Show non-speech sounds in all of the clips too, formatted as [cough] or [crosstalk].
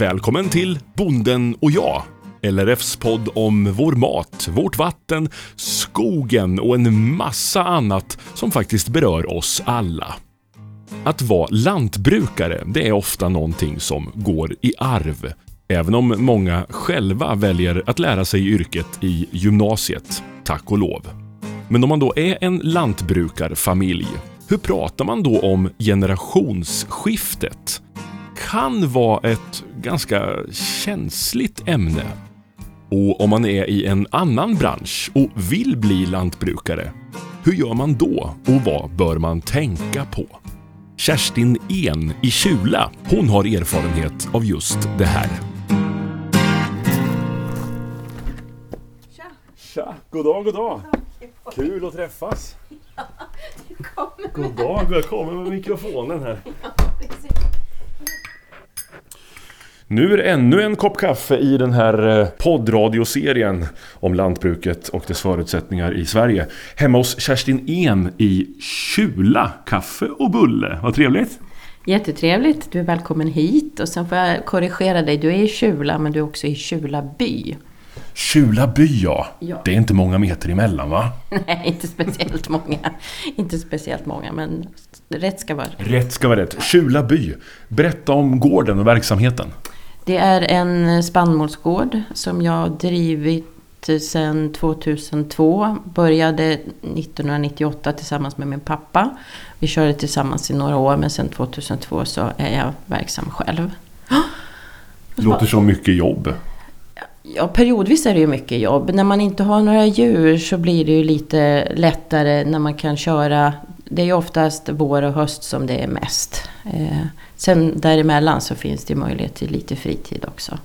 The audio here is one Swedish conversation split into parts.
Välkommen till Bonden och jag. LRFs podd om vår mat, vårt vatten, skogen och en massa annat som faktiskt berör oss alla. Att vara lantbrukare, det är ofta någonting som går i arv. Även om många själva väljer att lära sig yrket i gymnasiet, tack och lov. Men om man då är en lantbrukarfamilj, hur pratar man då om generationsskiftet? Kan vara ett ganska känsligt ämne. Och om man är i en annan bransch och vill bli lantbrukare, hur gör man då och vad bör man tänka på? Kerstin En i Kjula, hon har erfarenhet av just det här. Tja! Tja! God dag, god dag! Kul att träffas! [laughs] Du kommer God dag, jag kommer med mikrofonen här. precis. Nu är det ännu en kopp kaffe i den här eh, poddradioserien om lantbruket och dess förutsättningar i Sverige. Hemma hos Kerstin En i Kjula. Kaffe och bulle. Vad trevligt! Jättetrevligt, du är välkommen hit. Och sen får jag korrigera dig, du är i Kjula men du är också i Kjula by. Kjula by ja. Ja. Det är inte många meter emellan va? [laughs] Nej, inte speciellt många. Inte speciellt många, men rätt ska vara Rätt ska vara rätt. Kjula by. Berätta om gården och verksamheten. Det är en spannmålsgård som jag drivit sedan 2002. Började 1998 tillsammans med min pappa. Vi körde tillsammans i några år men sedan 2002 så är jag verksam själv. Det låter som mycket jobb. Ja, periodvis är det ju mycket jobb. När man inte har några djur så blir det ju lite lättare när man kan köra. Det är ju oftast vår och höst som det är mest. Eh, sen däremellan så finns det möjlighet till lite fritid också.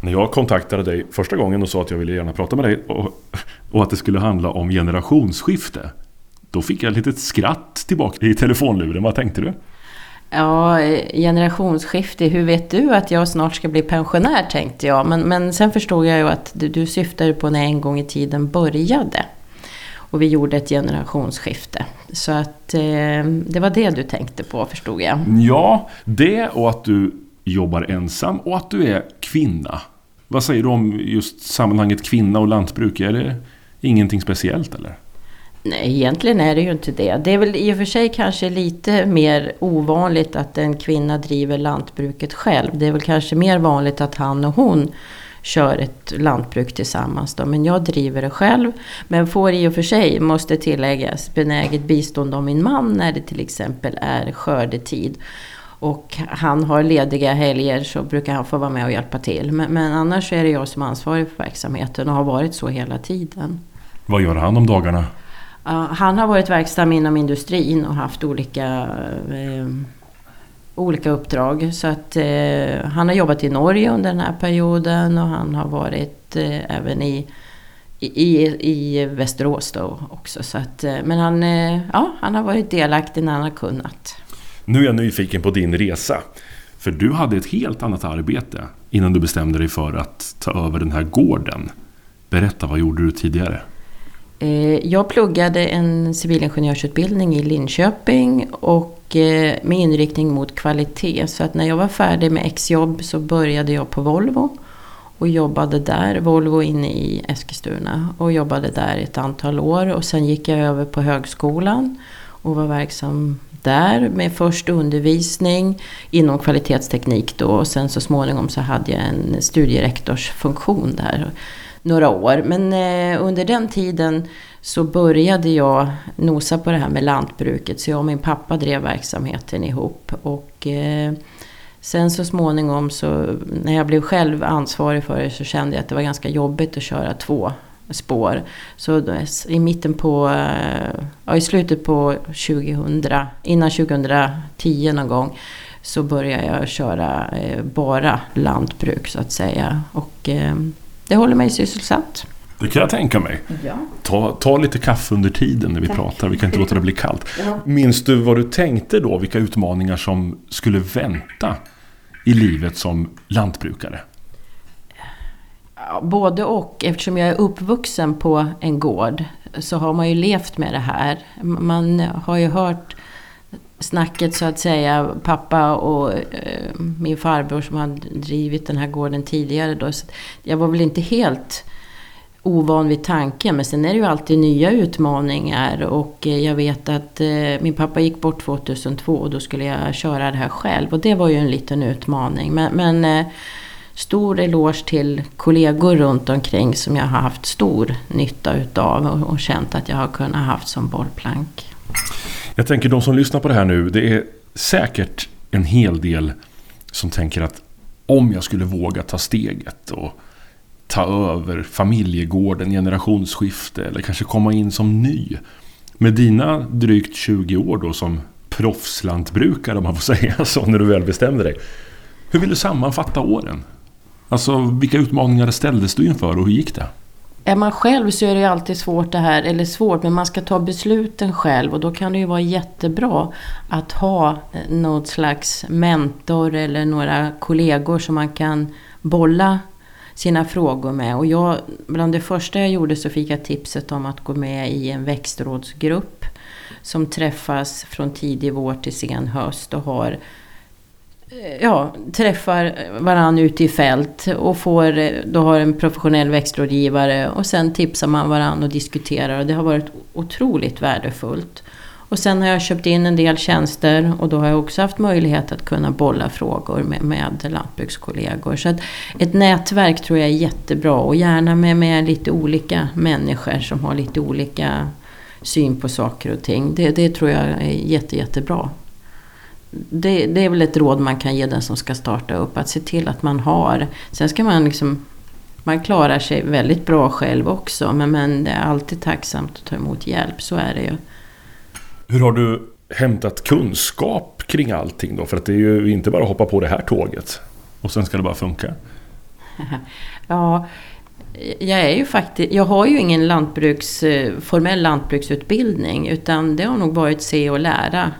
När jag kontaktade dig första gången och sa att jag ville gärna prata med dig och, och att det skulle handla om generationsskifte. Då fick jag ett litet skratt tillbaka i telefonluren. Vad tänkte du? Ja, eh, generationsskifte. Hur vet du att jag snart ska bli pensionär tänkte jag. Men, men sen förstod jag ju att du, du syftade på när jag en gång i tiden började. Och vi gjorde ett generationsskifte. Så att eh, det var det du tänkte på förstod jag. Ja, det och att du jobbar ensam och att du är kvinna. Vad säger du om just sammanhanget kvinna och lantbruk? Är det ingenting speciellt eller? Nej, egentligen är det ju inte det. Det är väl i och för sig kanske lite mer ovanligt att en kvinna driver lantbruket själv. Det är väl kanske mer vanligt att han och hon kör ett lantbruk tillsammans. Då. Men jag driver det själv. Men får i och för sig, måste tilläggas, benäget bistånd av min man när det till exempel är skördetid. Och han har lediga helger så brukar han få vara med och hjälpa till. Men, men annars är det jag som är ansvarig för verksamheten och har varit så hela tiden. Vad gör han om dagarna? Han har varit verksam inom industrin och haft olika, eh, olika uppdrag. Så att, eh, han har jobbat i Norge under den här perioden och han har varit eh, även i, i, i Västerås då också. Så att, eh, men han, eh, ja, han har varit delaktig när han har kunnat. Nu är jag nyfiken på din resa. För du hade ett helt annat arbete innan du bestämde dig för att ta över den här gården. Berätta, vad gjorde du tidigare? Eh, jag pluggade en civilingenjörsutbildning i Linköping och eh, med inriktning mot kvalitet. Så att när jag var färdig med exjobb så började jag på Volvo och jobbade där, Volvo inne i Eskilstuna och jobbade där ett antal år. Och sen gick jag över på högskolan och var verksam där med först undervisning inom kvalitetsteknik då. Och sen så småningom så hade jag en studierektorsfunktion där några år. Men eh, under den tiden så började jag nosa på det här med lantbruket. Så jag och min pappa drev verksamheten ihop. Och eh, sen så småningom så när jag blev själv ansvarig för det så kände jag att det var ganska jobbigt att köra två spår. Så i mitten på, eh, ja, i slutet på 2000, innan 2010 någon gång så började jag köra eh, bara lantbruk så att säga. Och eh, det håller mig sysselsatt. Det kan jag tänka mig. Ja. Ta, ta lite kaffe under tiden när vi Tack. pratar. Vi kan inte låta det bli kallt. [laughs] Ja. Minns du vad du tänkte då? Vilka utmaningar som skulle vänta i livet som lantbrukare? Både och. Eftersom jag är uppvuxen på en gård så har man ju levt med det här. Man har ju hört snacket så att säga. Pappa och eh, min farbror som hade drivit den här gården tidigare då. Så jag var väl inte helt ovan vid tanken. Men sen är det ju alltid nya utmaningar. Och eh, jag vet att eh, min pappa gick bort 2002 och då skulle jag köra det här själv. Och det var ju en liten utmaning. Men, men eh, stor eloge till kollegor runt omkring som jag har haft stor nytta utav och, och känt att jag har kunnat haft som bollplank. Jag tänker de som lyssnar på det här nu, det är säkert en hel del som tänker att om jag skulle våga ta steget och ta över familjegården, generationsskifte eller kanske komma in som ny. Med dina drygt 20 år då som proffslantbrukare om man får [laughs] säga så när du väl bestämde dig. Hur vill du sammanfatta åren? Alltså vilka utmaningar ställdes du inför och hur gick det? Är man själv så är det ju alltid svårt det här, eller svårt, men man ska ta besluten själv och då kan det ju vara jättebra att ha eh, något slags mentor eller några kollegor som man kan bolla sina frågor med. Och jag, bland det första jag gjorde så fick jag tipset om att gå med i en växtrådsgrupp som träffas från tidig vår till sen höst och har ja, träffar varandra ute i fält och får, då har en professionell växtrådgivare och sen tipsar man varandra och diskuterar och det har varit otroligt värdefullt. Och sen har jag köpt in en del tjänster och då har jag också haft möjlighet att kunna bolla frågor med, med lantbrukskollegor. Så att ett nätverk tror jag är jättebra och gärna med, med lite olika människor som har lite olika syn på saker och ting. Det, det tror jag är jätte, jättebra. Det, det är väl ett råd man kan ge den som ska starta upp. Att se till att man har. Sen ska man liksom man klarar sig väldigt bra själv också. Men, men det är alltid tacksamt att ta emot hjälp. Så är det ju. Hur har du hämtat kunskap kring allting då? För att det är ju inte bara att hoppa på det här tåget och sen ska det bara funka. [laughs] Ja, jag är ju faktiskt, jag har ju ingen lantbruks, eh, formell lantbruksutbildning utan det har nog varit se och lära.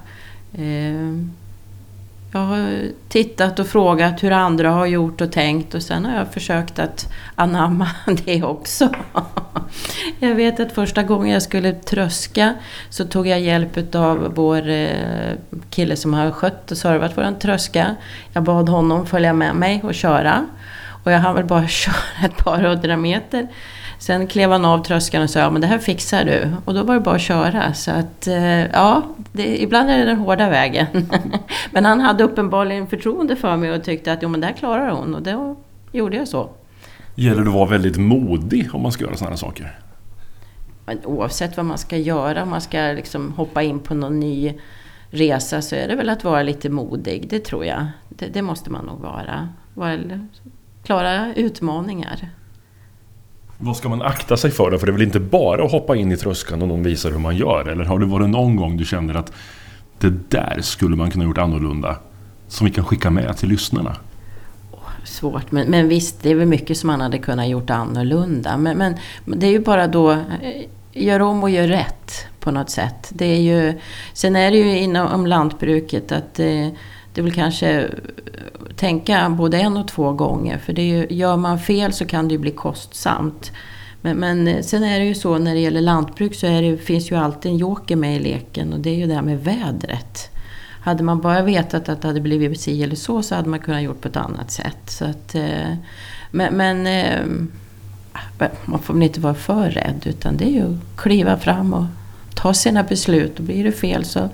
Jag har tittat och frågat hur andra har gjort och tänkt och sen har jag försökt att anamma [laughs] det också. Jag vet att första gången jag skulle tröska så tog jag hjälp av vår eh, kille som har skött och servat våran tröska. Jag bad honom följa med mig och köra. Och jag hann väl bara [laughs] köra ett par hundra meter. Sen klev han av tröskeln och sa ja men det här fixar du. Och då var det bara att köra. Så att eh, ja, det, ibland är det den hårda vägen. [laughs] men han hade uppenbarligen förtroende för mig och tyckte att jo men det här klarar hon. Och då gjorde jag så. Gäller det att vara väldigt modig om man ska göra sådana saker? Men oavsett vad man ska göra, om man ska liksom hoppa in på någon ny resa så är det väl att vara lite modig. Det tror jag. Det, det måste man nog vara. vara klara utmaningar. Vad ska man akta sig för då? För det är väl inte bara att hoppa in i tröskan och någon visar hur man gör? Eller har det varit någon gång du känner att det där skulle man kunna gjort annorlunda? Som vi kan skicka med till lyssnarna? svårt, men, men visst, det är väl mycket som man hade kunnat gjort annorlunda. Men, men det är ju bara då, eh, gör om och gör rätt på något sätt. Det är ju, sen är det ju inom lantbruket att eh, det vill kanske eh, tänka både en och två gånger. För det är ju, gör man fel så kan det ju bli kostsamt. Men, men eh, sen är det ju så när det gäller lantbruk så det, finns ju alltid en joker med i leken och det är ju det här med vädret. Hade man bara vetat att det hade blivit si eller så så hade man kunnat gjort på ett annat sätt. Så att, eh, men, men man får väl inte vara för rädd utan det är ju att kliva fram och ta sina beslut. Och blir det fel så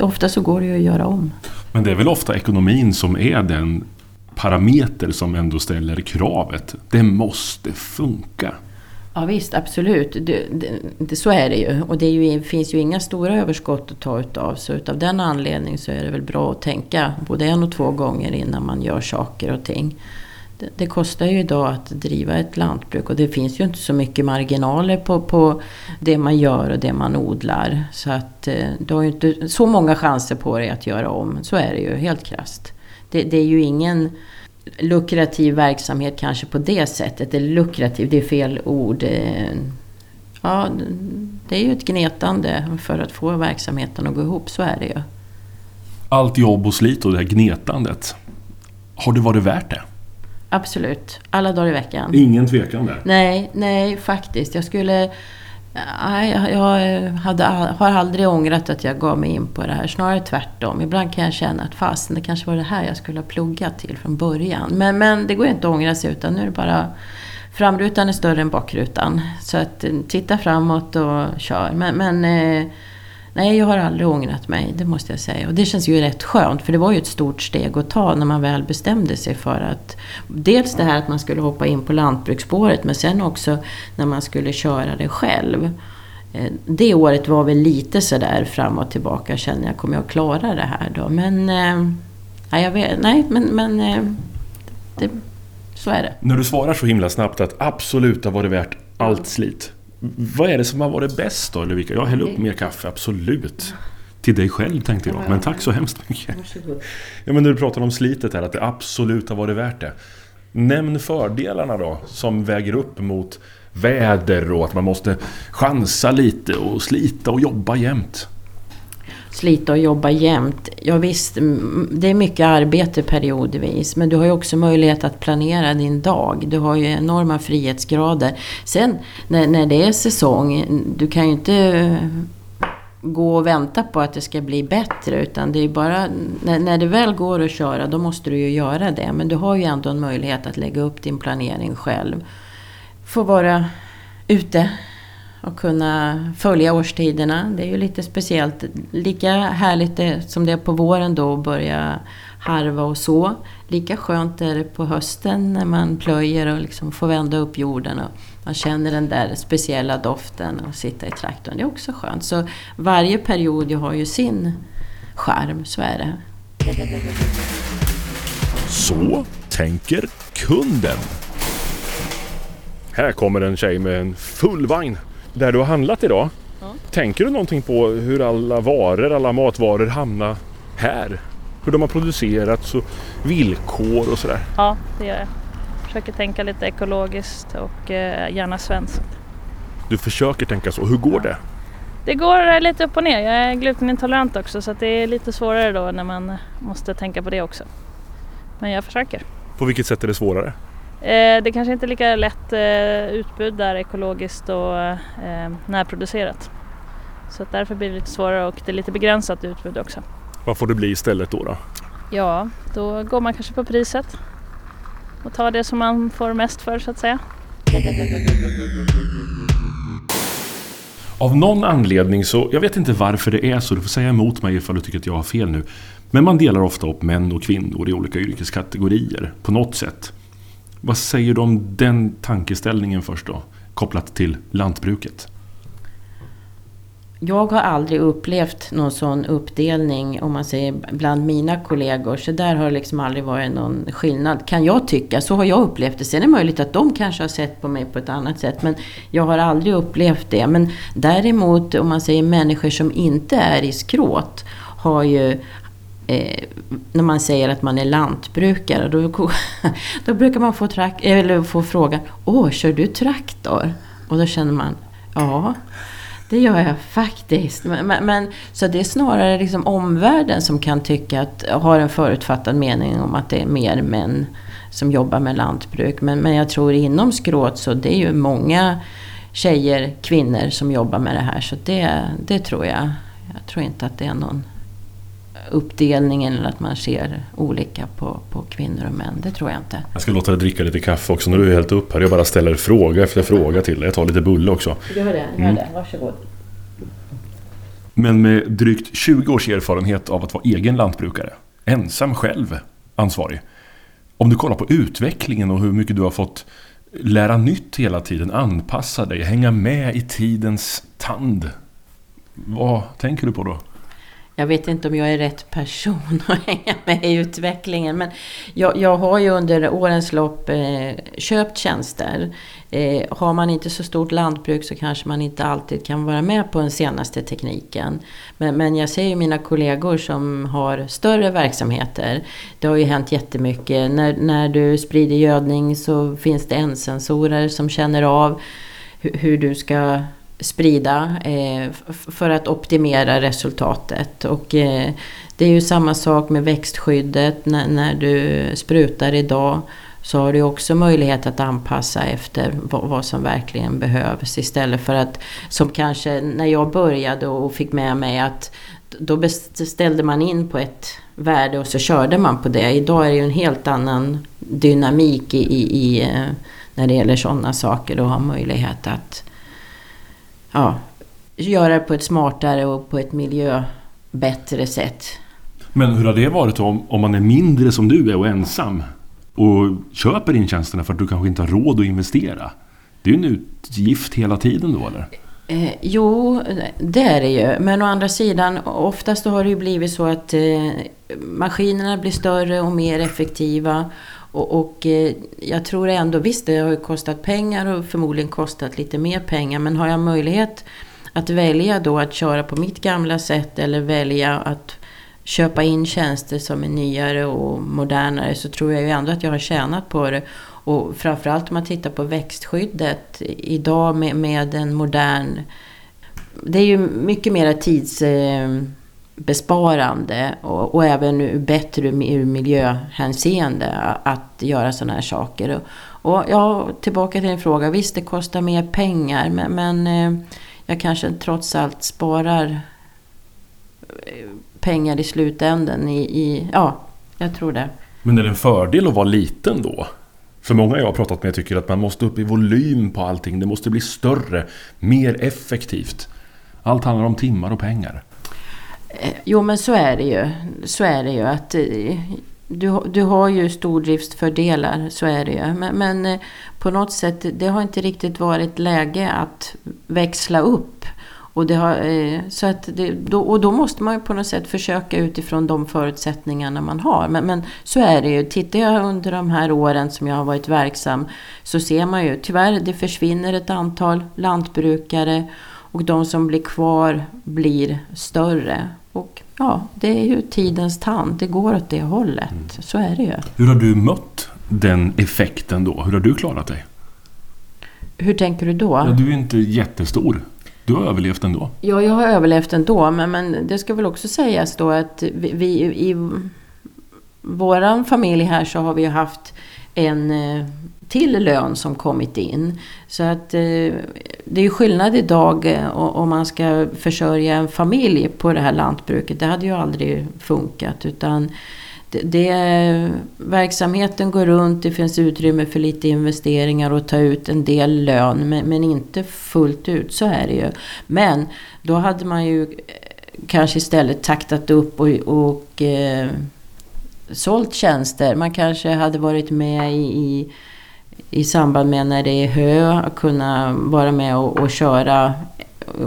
ofta så går det ju att göra om. Men det är väl ofta ekonomin som är den parameter som ändå ställer kravet. Det måste funka. Ja visst, absolut. Det, det, det, så är det ju. Och det ju, finns ju inga stora överskott att ta utav. Så utav den anledningen så är det väl bra att tänka både en och två gånger innan man gör saker och ting. Det, kostar ju idag att driva ett lantbruk och det finns ju inte så mycket marginaler på, på det man gör och det man odlar. Så att eh, du har ju inte så många chanser på dig att göra om. Så är det ju, helt krasst. Det, det är ju ingen lukrativ verksamhet kanske på det sättet. Eller lukrativ, det är fel ord. Eh, ja, det är ju ett gnetande för att få verksamheten att gå ihop, så är det ju. Allt jobb och slit och det här gnetandet. Har det varit värt det? Absolut. Alla dagar i veckan. Ingen tvekan där? Nej, nej faktiskt. Jag skulle Nej, jag, hade, har aldrig ångrat att jag gav mig in på det här. Snarare tvärtom. Ibland kan jag känna att fasen, det kanske var det här jag skulle ha pluggat till från början. Men, men det går inte att ångra sig utan nu är det bara Framrutan är större än bakrutan. Så att eh, titta framåt och kör. Men, men eh, nej, jag har aldrig ångrat mig, det måste jag säga. Och det känns ju rätt skönt, för det var ju ett stort steg att ta när man väl bestämde sig för att... Dels det här att man skulle hoppa in på lantbruksspåret, men sen också när man skulle köra det själv. Eh, det året var väl lite sådär fram och tillbaka, känner jag, kommer jag klara det här då? Men... Eh, nej, jag vet, nej men... men eh, det, så är det. När du svarar så himla snabbt att absolut har varit värt allt slit. Vad är det som har varit bäst då Ulrika? Jag häller upp mer kaffe, absolut. Till dig själv tänkte jag. Men tack så hemskt mycket. Ja, men du pratar om slitet här, att det absolut har varit värt det. Nämn fördelarna då, som väger upp mot väder och att man måste chansa lite och slita och jobba jämt slita och jobba jämt. Ja, visst, det är mycket arbete periodvis. Men du har ju också möjlighet att planera din dag. Du har ju enorma frihetsgrader. Sen när, när det är säsong, du kan ju inte eh, gå och vänta på att det ska bli bättre. Utan det är bara, när, när det väl går att köra, då måste du ju göra det. Men du har ju ändå en möjlighet att lägga upp din planering själv. Få vara ute och kunna följa årstiderna. Det är ju lite speciellt. Lika härligt som det är på våren då att börja harva och så. Lika skönt är det på hösten när man plöjer och liksom får vända upp jorden. Och man känner den där speciella doften och sitta i traktorn. Det är också skönt. Så varje period har ju sin charm, så är det. Så tänker kunden. Här kommer en tjej med en full vagn där du har handlat idag. Ja. Tänker du någonting på hur alla varor, alla matvaror hamnar här? Hur de har producerats och villkor och sådär? Ja, det gör jag. Försöker tänka lite ekologiskt och eh, gärna svenskt. Du försöker tänka så. Hur går ja. det? Det går lite upp och ner. Jag är glutenintolerant också så det är lite svårare då när man måste tänka på det också. Men jag försöker. På vilket sätt är det svårare? Eh, det kanske inte är lika lätt eh, utbud där ekologiskt och eh, närproducerat. Så därför blir det lite svårare och det är lite begränsat utbud också. Vad får det bli istället då? då? Ja, då går man kanske på priset och tar det som man får mest för så att säga. Av någon anledning så, jag vet inte varför det är så, du får säga emot mig ifall du tycker att jag har fel nu. Men man delar ofta upp män och kvinnor i olika yrkeskategorier på något sätt. Vad säger du om den tankeställningen först då? Kopplat till lantbruket. Jag har aldrig upplevt någon sån uppdelning om man säger bland mina kollegor. Så där har det liksom aldrig varit någon skillnad kan jag tycka. Så har jag upplevt det. Sen är det möjligt att de kanske har sett på mig på ett annat sätt. Men jag har aldrig upplevt det. Men däremot om man säger människor som inte är i skråt har ju eh, när man säger att man är lantbrukare, då, [laughs] då brukar man få, trak, eller få frågan Åh, kör du traktor? Och då känner man Ja, det gör jag faktiskt. Men, men, så det är snarare liksom omvärlden som kan tycka att, har en förutfattad mening om att det är mer män som jobbar med lantbruk. Men, men jag tror inom skrået så det är ju många tjejer, kvinnor som jobbar med det här. Så det, det tror jag. Jag tror inte att det är någon uppdelningen eller att man ser olika på, på kvinnor och män. Det tror jag inte. Jag ska låta dig dricka lite kaffe också när du är helt upp här. Jag bara ställer fråga efter fråga till dig. Jag tar lite bulle också. Gör det, gör mm. det. Varsågod. Men med drygt 20 års erfarenhet av att vara egen lantbrukare, ensam själv ansvarig. Om du kollar på utvecklingen och hur mycket du har fått lära nytt hela tiden, anpassa dig, hänga med i tidens tand. Vad tänker du på då? Jag vet inte om jag är rätt person att hänga med i utvecklingen. Men jag, jag har ju under årens lopp eh, köpt tjänster. Eh, har man inte så stort lantbruk så kanske man inte alltid kan vara med på den senaste tekniken. Men, men jag ser ju mina kollegor som har större verksamheter. Det har ju hänt jättemycket. När, när du sprider gödning så finns det ensensorer som känner av hur, hur du ska sprida eh, för att optimera resultatet. Och eh, det är ju samma sak med växtskyddet när, när du sprutar idag så har du också möjlighet att anpassa efter vad, som verkligen behövs istället för att som kanske när jag började och fick med mig att då beställde man in på ett värde och så körde man på det. Idag är det ju en helt annan dynamik i, i, i eh, när det gäller sådana saker och ha möjlighet att ja, göra det på ett smartare och på ett miljöbättre sätt. Men hur har det varit om, om man är mindre som du är och ensam och köper in tjänsterna för att du kanske inte har råd att investera? Det är ju en utgift hela tiden då eller? Eh, jo, det är det ju. Men å andra sidan, oftast har det ju blivit så att eh, maskinerna blir större och mer effektiva. Och, och eh, jag tror ändå, visst det har ju kostat pengar och förmodligen kostat lite mer pengar. Men har jag möjlighet att välja då att köra på mitt gamla sätt eller välja att köpa in tjänster som är nyare och modernare så tror jag ju ändå att jag har tjänat på det. Och framförallt om man tittar på växtskyddet idag med, med en modern... Det är ju mycket mer Besparande och, och även bättre ur miljöhänseende att göra sådana här saker. Och, och ja, tillbaka till din fråga. Visst, det kostar mer pengar men, men eh, jag kanske trots allt sparar eh, pengar i slutändan. I, i, ja, jag tror det. Men är det en fördel att vara liten då? För många jag har pratat med tycker att man måste upp i volym på allting. Det måste bli större, mer effektivt. Allt handlar om timmar och pengar. Eh, jo men så är det ju. Så är det ju att eh, du, du har ju stordriftsfördelar, så är det ju. Men, men, eh, på något sätt, det har inte riktigt varit läge att växla upp. Och, det har, så att det, då, och då måste man ju på något sätt försöka utifrån de förutsättningarna man har. Men, men så är det ju. Tittar jag under de här åren som jag har varit verksam så ser man ju tyvärr det försvinner ett antal lantbrukare och de som blir kvar blir större. Och ja, det är ju tidens tand. Det går åt det hållet. Mm. Så är det ju. Hur har du mött den effekten då? Hur har du klarat dig? Hur tänker du då? Ja, du är inte jättestor. Du har överlevt ändå? Ja, jag har överlevt ändå. Men, men det ska väl också sägas då att vi, vi i vår familj här så har vi haft en eh, till lön som kommit in. Så att eh, det är ju skillnad idag eh, om man ska försörja en familj på det här lantbruket. Det hade ju aldrig funkat. Utan det, verksamheten går runt, det finns utrymme för lite investeringar och ta ut en del lön men, men, inte fullt ut, så är det ju. Men då hade man ju eh, kanske istället taktat upp och, och eh, sålt tjänster. Man kanske hade varit med i, i, i samband med när det är hö, kunna vara med och, och köra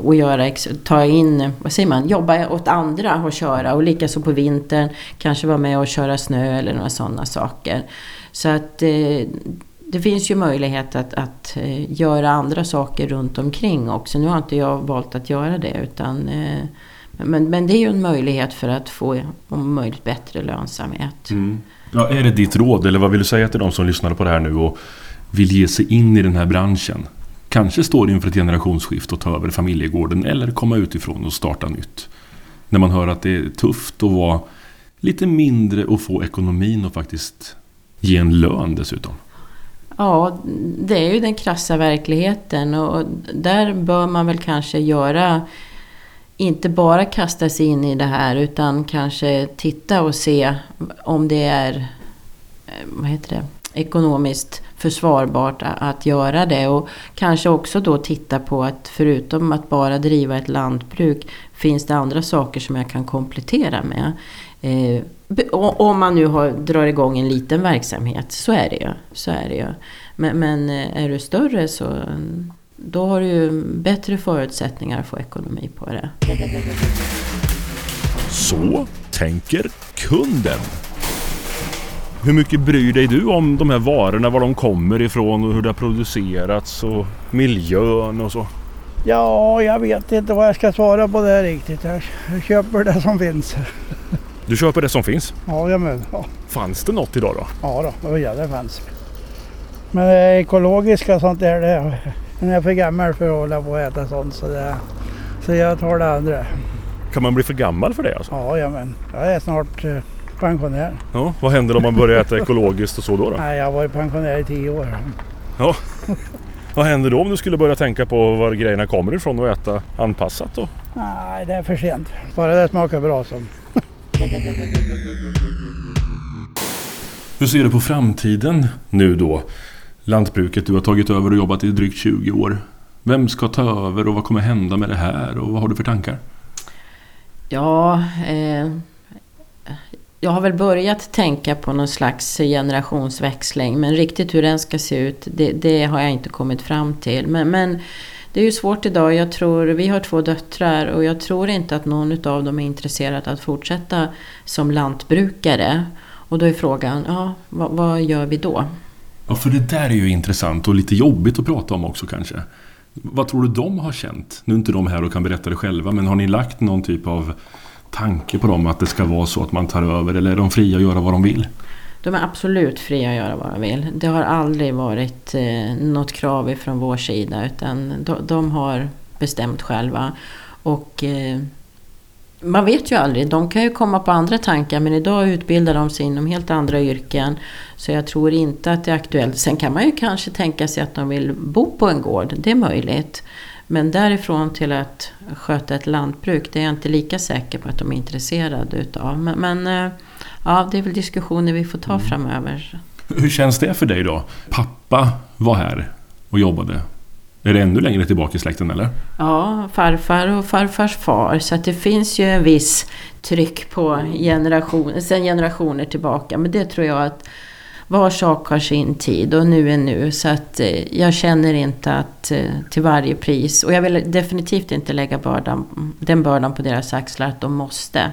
och göra, ta in, vad säger man, jobba åt andra och köra. Och likaså på vintern kanske vara med och köra snö eller några sådana saker. Så att eh, det finns ju möjlighet att, att eh, göra andra saker runt omkring också. Nu har inte jag valt att göra det utan eh, men, men det är ju en möjlighet för att få om möjligt bättre lönsamhet. Mm. Ja, är det ditt råd eller vad vill du säga till de som lyssnar på det här nu och vill ge sig in i den här branschen? kanske står inför ett generationsskifte och ta över familjegården eller komma utifrån och starta nytt. När man hör att det är tufft att vara lite mindre och få ekonomin och faktiskt ge en lön dessutom. Ja, det är ju den krassa verkligheten och där bör man väl kanske göra inte bara kasta sig in i det här utan kanske titta och se om det är eh, vad heter det, ekonomiskt försvarbart att göra det. Och kanske också då titta på att förutom att bara driva ett lantbruk finns det andra saker som jag kan komplettera med. Eh, om man nu har, drar igång en liten verksamhet, så är det ju. Så är det ju. Men, men eh, är du större så då har du ju bättre förutsättningar att få ekonomi på det. Så tänker kunden. Hur mycket bryr dig du om de här varorna, var de kommer ifrån och hur det har producerats och miljön och så? Ja, jag vet inte vad jag ska svara på det riktigt. Jag köper det som finns. Du köper det som finns? Ja, men, ja. Fanns det något idag då? Ja, då, ja det fanns. Men det ekologiska sånt där, det, jag är för gammal för att hålla på och äta sånt. Så, det, så jag tar det andra. Kan man bli för gammal för det alltså? Ja, men jag är snart pensionär. Ja, vad händer om man börjar äta ekologiskt och så då? då? Nej, jag har varit pensionär i tio år. Ja. Vad händer då om du skulle börja tänka på var grejerna kommer ifrån och äta anpassat då? Nej, det är för sent. Bara det smakar bra som. Hur ser du på framtiden nu då? Lantbruket, du har tagit över och jobbat i drygt 20 år. Vem ska ta över och vad kommer hända med det här och vad har du för tankar? Ja, eh, jag har väl börjat tänka på någon slags generationsväxling men riktigt hur den ska se ut det, det har jag inte kommit fram till. Men, men, det är ju svårt idag. Jag tror, vi har två döttrar och jag tror inte att någon av dem är intresserad att fortsätta som lantbrukare. Och då är frågan, ja, vad, vad gör vi då? Ja, för det där är ju intressant och lite jobbigt att prata om också kanske. Vad tror du de har känt? Nu är inte de här och kan berätta det själva, men har ni lagt någon typ av tanke på dem att det ska vara så att man tar över eller är de fria att göra vad de vill? De är absolut fria att göra vad de vill. Det har aldrig varit eh, något krav från vår sida utan de, de har bestämt själva. Och eh, man vet ju aldrig, de kan ju komma på andra tankar men idag utbildar de sig inom helt andra yrken. Så jag tror inte att det är aktuellt. Sen kan man ju kanske tänka sig att de vill bo på en gård, det är möjligt. Men därifrån till att sköta ett lantbruk, det är jag inte lika säker på att de är intresserade utav. Men, men eh, ja, det är väl diskussioner vi får ta mm. framöver. Hur känns det för dig då? Pappa var här och jobbade. Är det ännu längre tillbaka i släkten eller? Ja, farfar och farfars far. Så det finns ju en viss tryck på generationer, sen generationer tillbaka. Men det tror jag att var sak har sin tid och nu är nu. Så att eh, jag känner inte att eh, till varje pris, och jag vill definitivt inte lägga bördan, den bördan på deras axlar att de måste.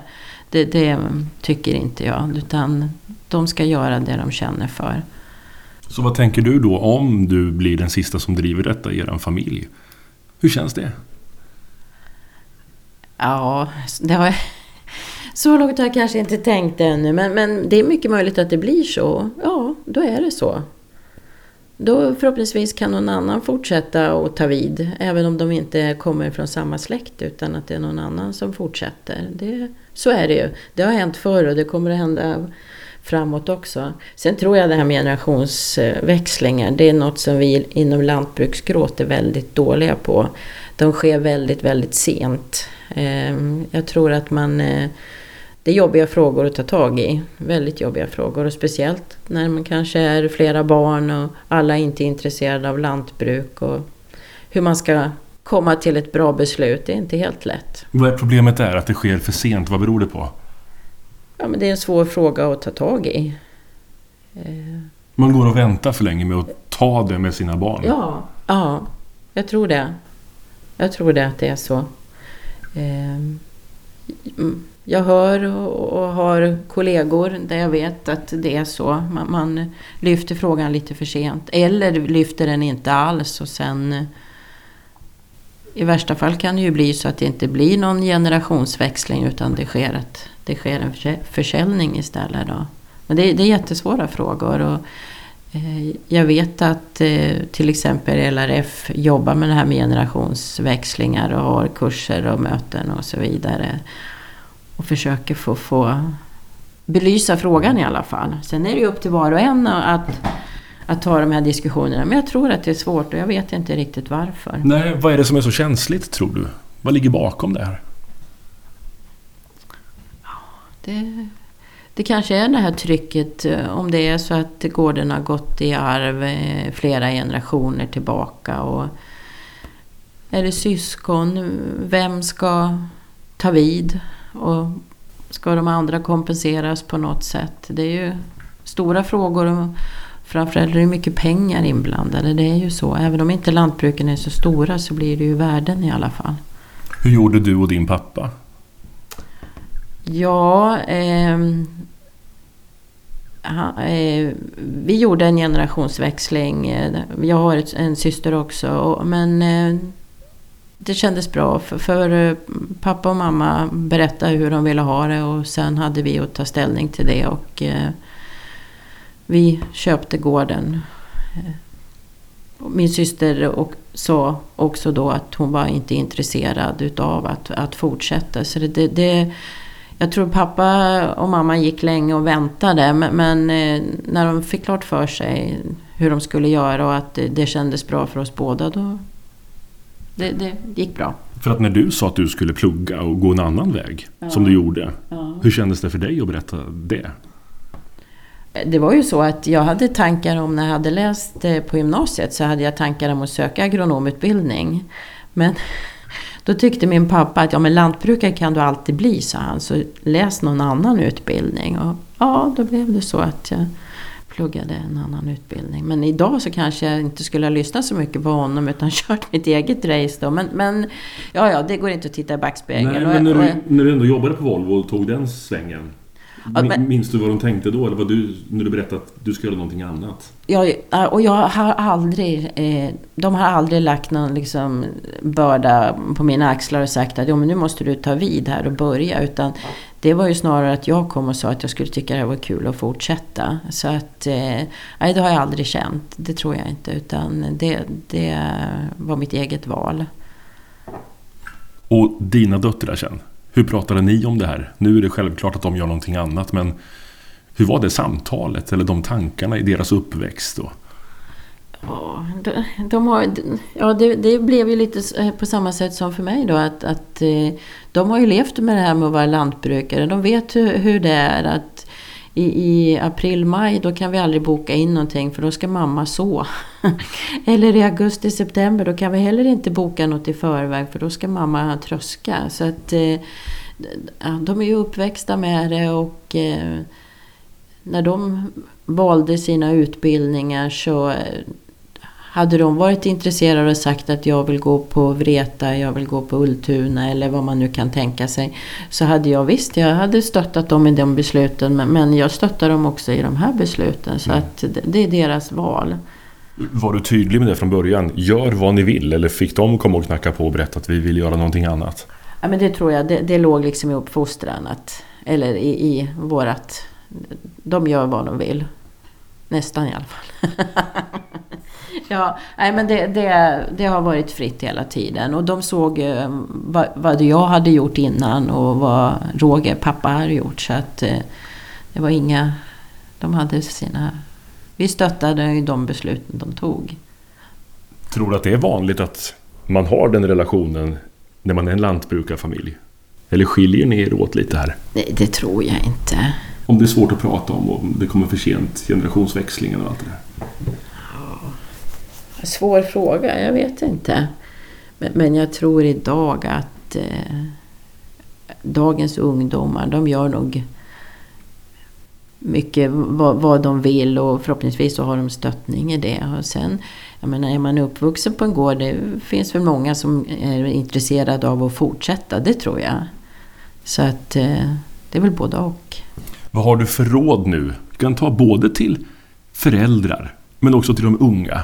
Det, det tycker inte jag, utan de ska göra det de känner för. Så vad tänker du då om du blir den sista som driver detta i er familj? Hur känns det? Ja, det har jag... Så långt har jag kanske inte tänkt ännu, men, men det är mycket möjligt att det blir så. Ja, då är det så. Då förhoppningsvis kan någon annan fortsätta och ta vid, även om de inte kommer från samma släkt, utan att det är någon annan som fortsätter. Det, så är det ju. Det har hänt förr och det kommer att hända framåt också. Sen tror jag det här med generationsväxlingar, det är något som vi inom lantbruksgråt är väldigt dåliga på. De sker väldigt, väldigt sent. Ehm, jag tror att man eh, det är jobbiga frågor att ta tag i. Väldigt jobbiga frågor och speciellt när man kanske är flera barn och alla är inte är intresserade av lantbruk och hur man ska komma till ett bra beslut. Det är inte helt lätt. Vad är problemet där? Att det sker för sent? Vad beror det på? Ja, men det är en svår fråga att ta tag i. Eh. Man går och väntar för länge med att ta det med sina barn? Ja, ja jag tror det. Jag tror det att det är så. Jag hör och har kollegor där jag vet att det är så. Man, man lyfter frågan lite för sent. Eller lyfter den inte alls och sen i värsta fall kan det ju bli så att det inte blir någon generationsväxling utan det sker, ett, det sker en försäljning istället. Då. Men det, det är jättesvåra frågor. Och, eh, jag vet att eh, till exempel LRF jobbar med det här med generationsväxlingar och har kurser och möten och så vidare. Och försöker få, få belysa frågan i alla fall. Sen är det ju upp till var och en att att ta de här diskussionerna. Men jag tror att det är svårt och jag vet inte riktigt varför. Nej, vad är det som är så känsligt tror du? Vad ligger bakom det här? Det, det kanske är det här trycket eh, om det är så att gården har gått i arv eh, flera generationer tillbaka. Och är det syskon? Vem ska ta vid? Och ska de andra kompenseras på något sätt? Det är ju stora frågor. Framförallt är det mycket pengar inblandade. Det är ju så. Även om inte lantbruken är så stora så blir det ju värden i alla fall. Hur gjorde du och din pappa? Ja, eh, eh, vi gjorde en generationsväxling. Jag har en syster också. Men eh, det kändes bra för, för, eh, pappa och mamma berättade hur de ville ha det och sen hade vi att ta ställning till det. Och eh, vi köpte gården. Min syster och sa också då att hon var inte intresserad utav att, att fortsätta. Så det, det, jag tror pappa och mamma gick länge och väntade. Men, men eh, när de fick klart för sig hur de skulle göra och att det, det kändes bra för oss båda, då det, det gick bra. För att när du sa att du skulle plugga och gå en annan väg, Ja. som du gjorde. Ja. Hur kändes det för dig att berätta det? Det var ju så att jag hade tankar om, när jag hade läst eh, på gymnasiet, så hade jag tankar om att söka agronomutbildning. Men då tyckte min pappa att ja, men lantbrukare kan du alltid bli, sa han. Så läs någon annan utbildning. Och ja, då blev det så att jag pluggade en annan utbildning. Men idag så kanske jag inte skulle ha lyssnat så mycket på honom utan [laughs] kört mitt eget race då. Men, men ja, ja, det går inte att titta i backspegeln. Nej, men när du, när du ändå jobbade på Volvo och tog den svängen. Ja, men- Minns du vad de tänkte då? Eller vad du, när du berättade att du ska göra någonting annat? Ja, och jag har aldrig, eh, de har aldrig lagt någon liksom börda på mina axlar och sagt att jo, men nu måste du ta vid här och börja. Utan det var ju snarare att jag kom och sa att jag skulle tycka det här var kul att fortsätta. Så att, eh, nej det har jag aldrig känt. Det tror jag inte. Utan det, det var mitt eget val. Och dina döttrar sen? Hur pratade ni om det här? Nu är det självklart att de gör någonting annat, men hur var det samtalet eller de tankarna i deras uppväxt? Då? Ja, de, de har, ja det, det blev ju lite eh, på samma sätt som för mig då. Att, att eh, de har ju levt med det här med att vara lantbrukare. De vet hur, hur det är. att i, I april, maj då kan vi aldrig boka in någonting för då ska mamma så. [laughs] Eller i augusti, september då kan vi heller inte boka något i förväg för då ska mamma tröska. Så att eh, ja, de är ju uppväxta med det och eh, när de valde sina utbildningar så hade de varit intresserade och sagt att jag vill gå på Vreta, jag vill gå på Ultuna eller vad man nu kan tänka sig. Så hade jag visst, jag hade stöttat dem i de besluten men, jag stöttar dem också i de här besluten. Så Mm. att det, det är deras val. Var du tydlig med det från början? Gör vad ni vill, eller fick de komma och knacka på och berätta att vi vill göra någonting annat? Ja, men det tror jag, det, det låg liksom i uppfostran. Att, eller i, i vårat... De gör vad de vill. Nästan i alla fall. [laughs] ja, nej, men det, det, det har varit fritt hela tiden. Och de såg eh, vad, vad jag hade gjort innan och vad Roger, pappa, hade gjort. Så att eh, det var inga... De hade sina... Vi stöttade ju de besluten de tog. Tror du att det är vanligt att man har den relationen när man är en lantbrukarfamilj? Eller skiljer ni er åt lite här? Nej, det tror jag inte. Om det är svårt att prata om och det kommer för sent, generationsväxlingen och allt det där. Svår fråga, jag vet inte. Men, men jag tror idag att eh, dagens ungdomar, de gör nog mycket vad, vad de vill och förhoppningsvis så har de stöttning i det. Och sen, jag menar, är man uppvuxen på en gård, det finns väl många som är intresserade av att fortsätta, det tror jag. Så att eh, det är väl både och. Vad har du för råd nu? Du kan ta både till föräldrar, men också till de unga.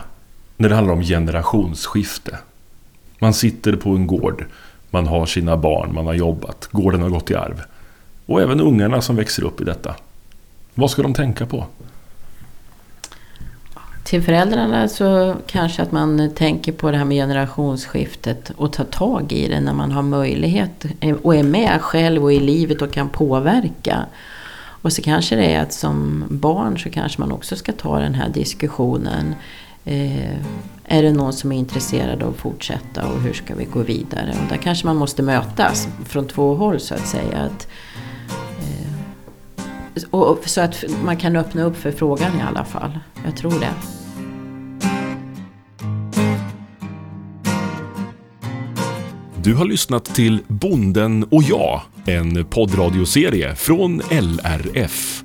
När det handlar om generationsskifte. Man sitter på en gård, man har sina barn, man har jobbat, gården har gått i arv. Och även ungarna som växer upp i detta. Vad ska de tänka på? Till föräldrarna så kanske att man tänker på det här med generationsskiftet och tar tag i det när man har möjlighet och är med själv och i livet och kan påverka. Och så kanske det är att som barn så kanske man också ska ta den här diskussionen. Eh, är det någon som är intresserad av att fortsätta och hur ska vi gå vidare? Och där kanske man måste mötas från två håll så att säga. Att, eh, och, så att man kan öppna upp för frågan i alla fall. Jag tror det. Du har lyssnat till Bonden och jag, en poddradioserie från LRF.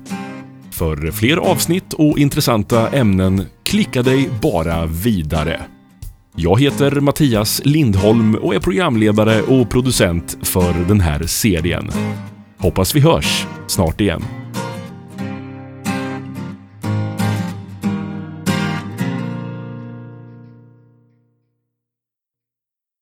För fler avsnitt och intressanta ämnen, klicka dig bara vidare. Jag heter Mattias Lindholm och är programledare och producent för den här serien. Hoppas vi hörs snart igen.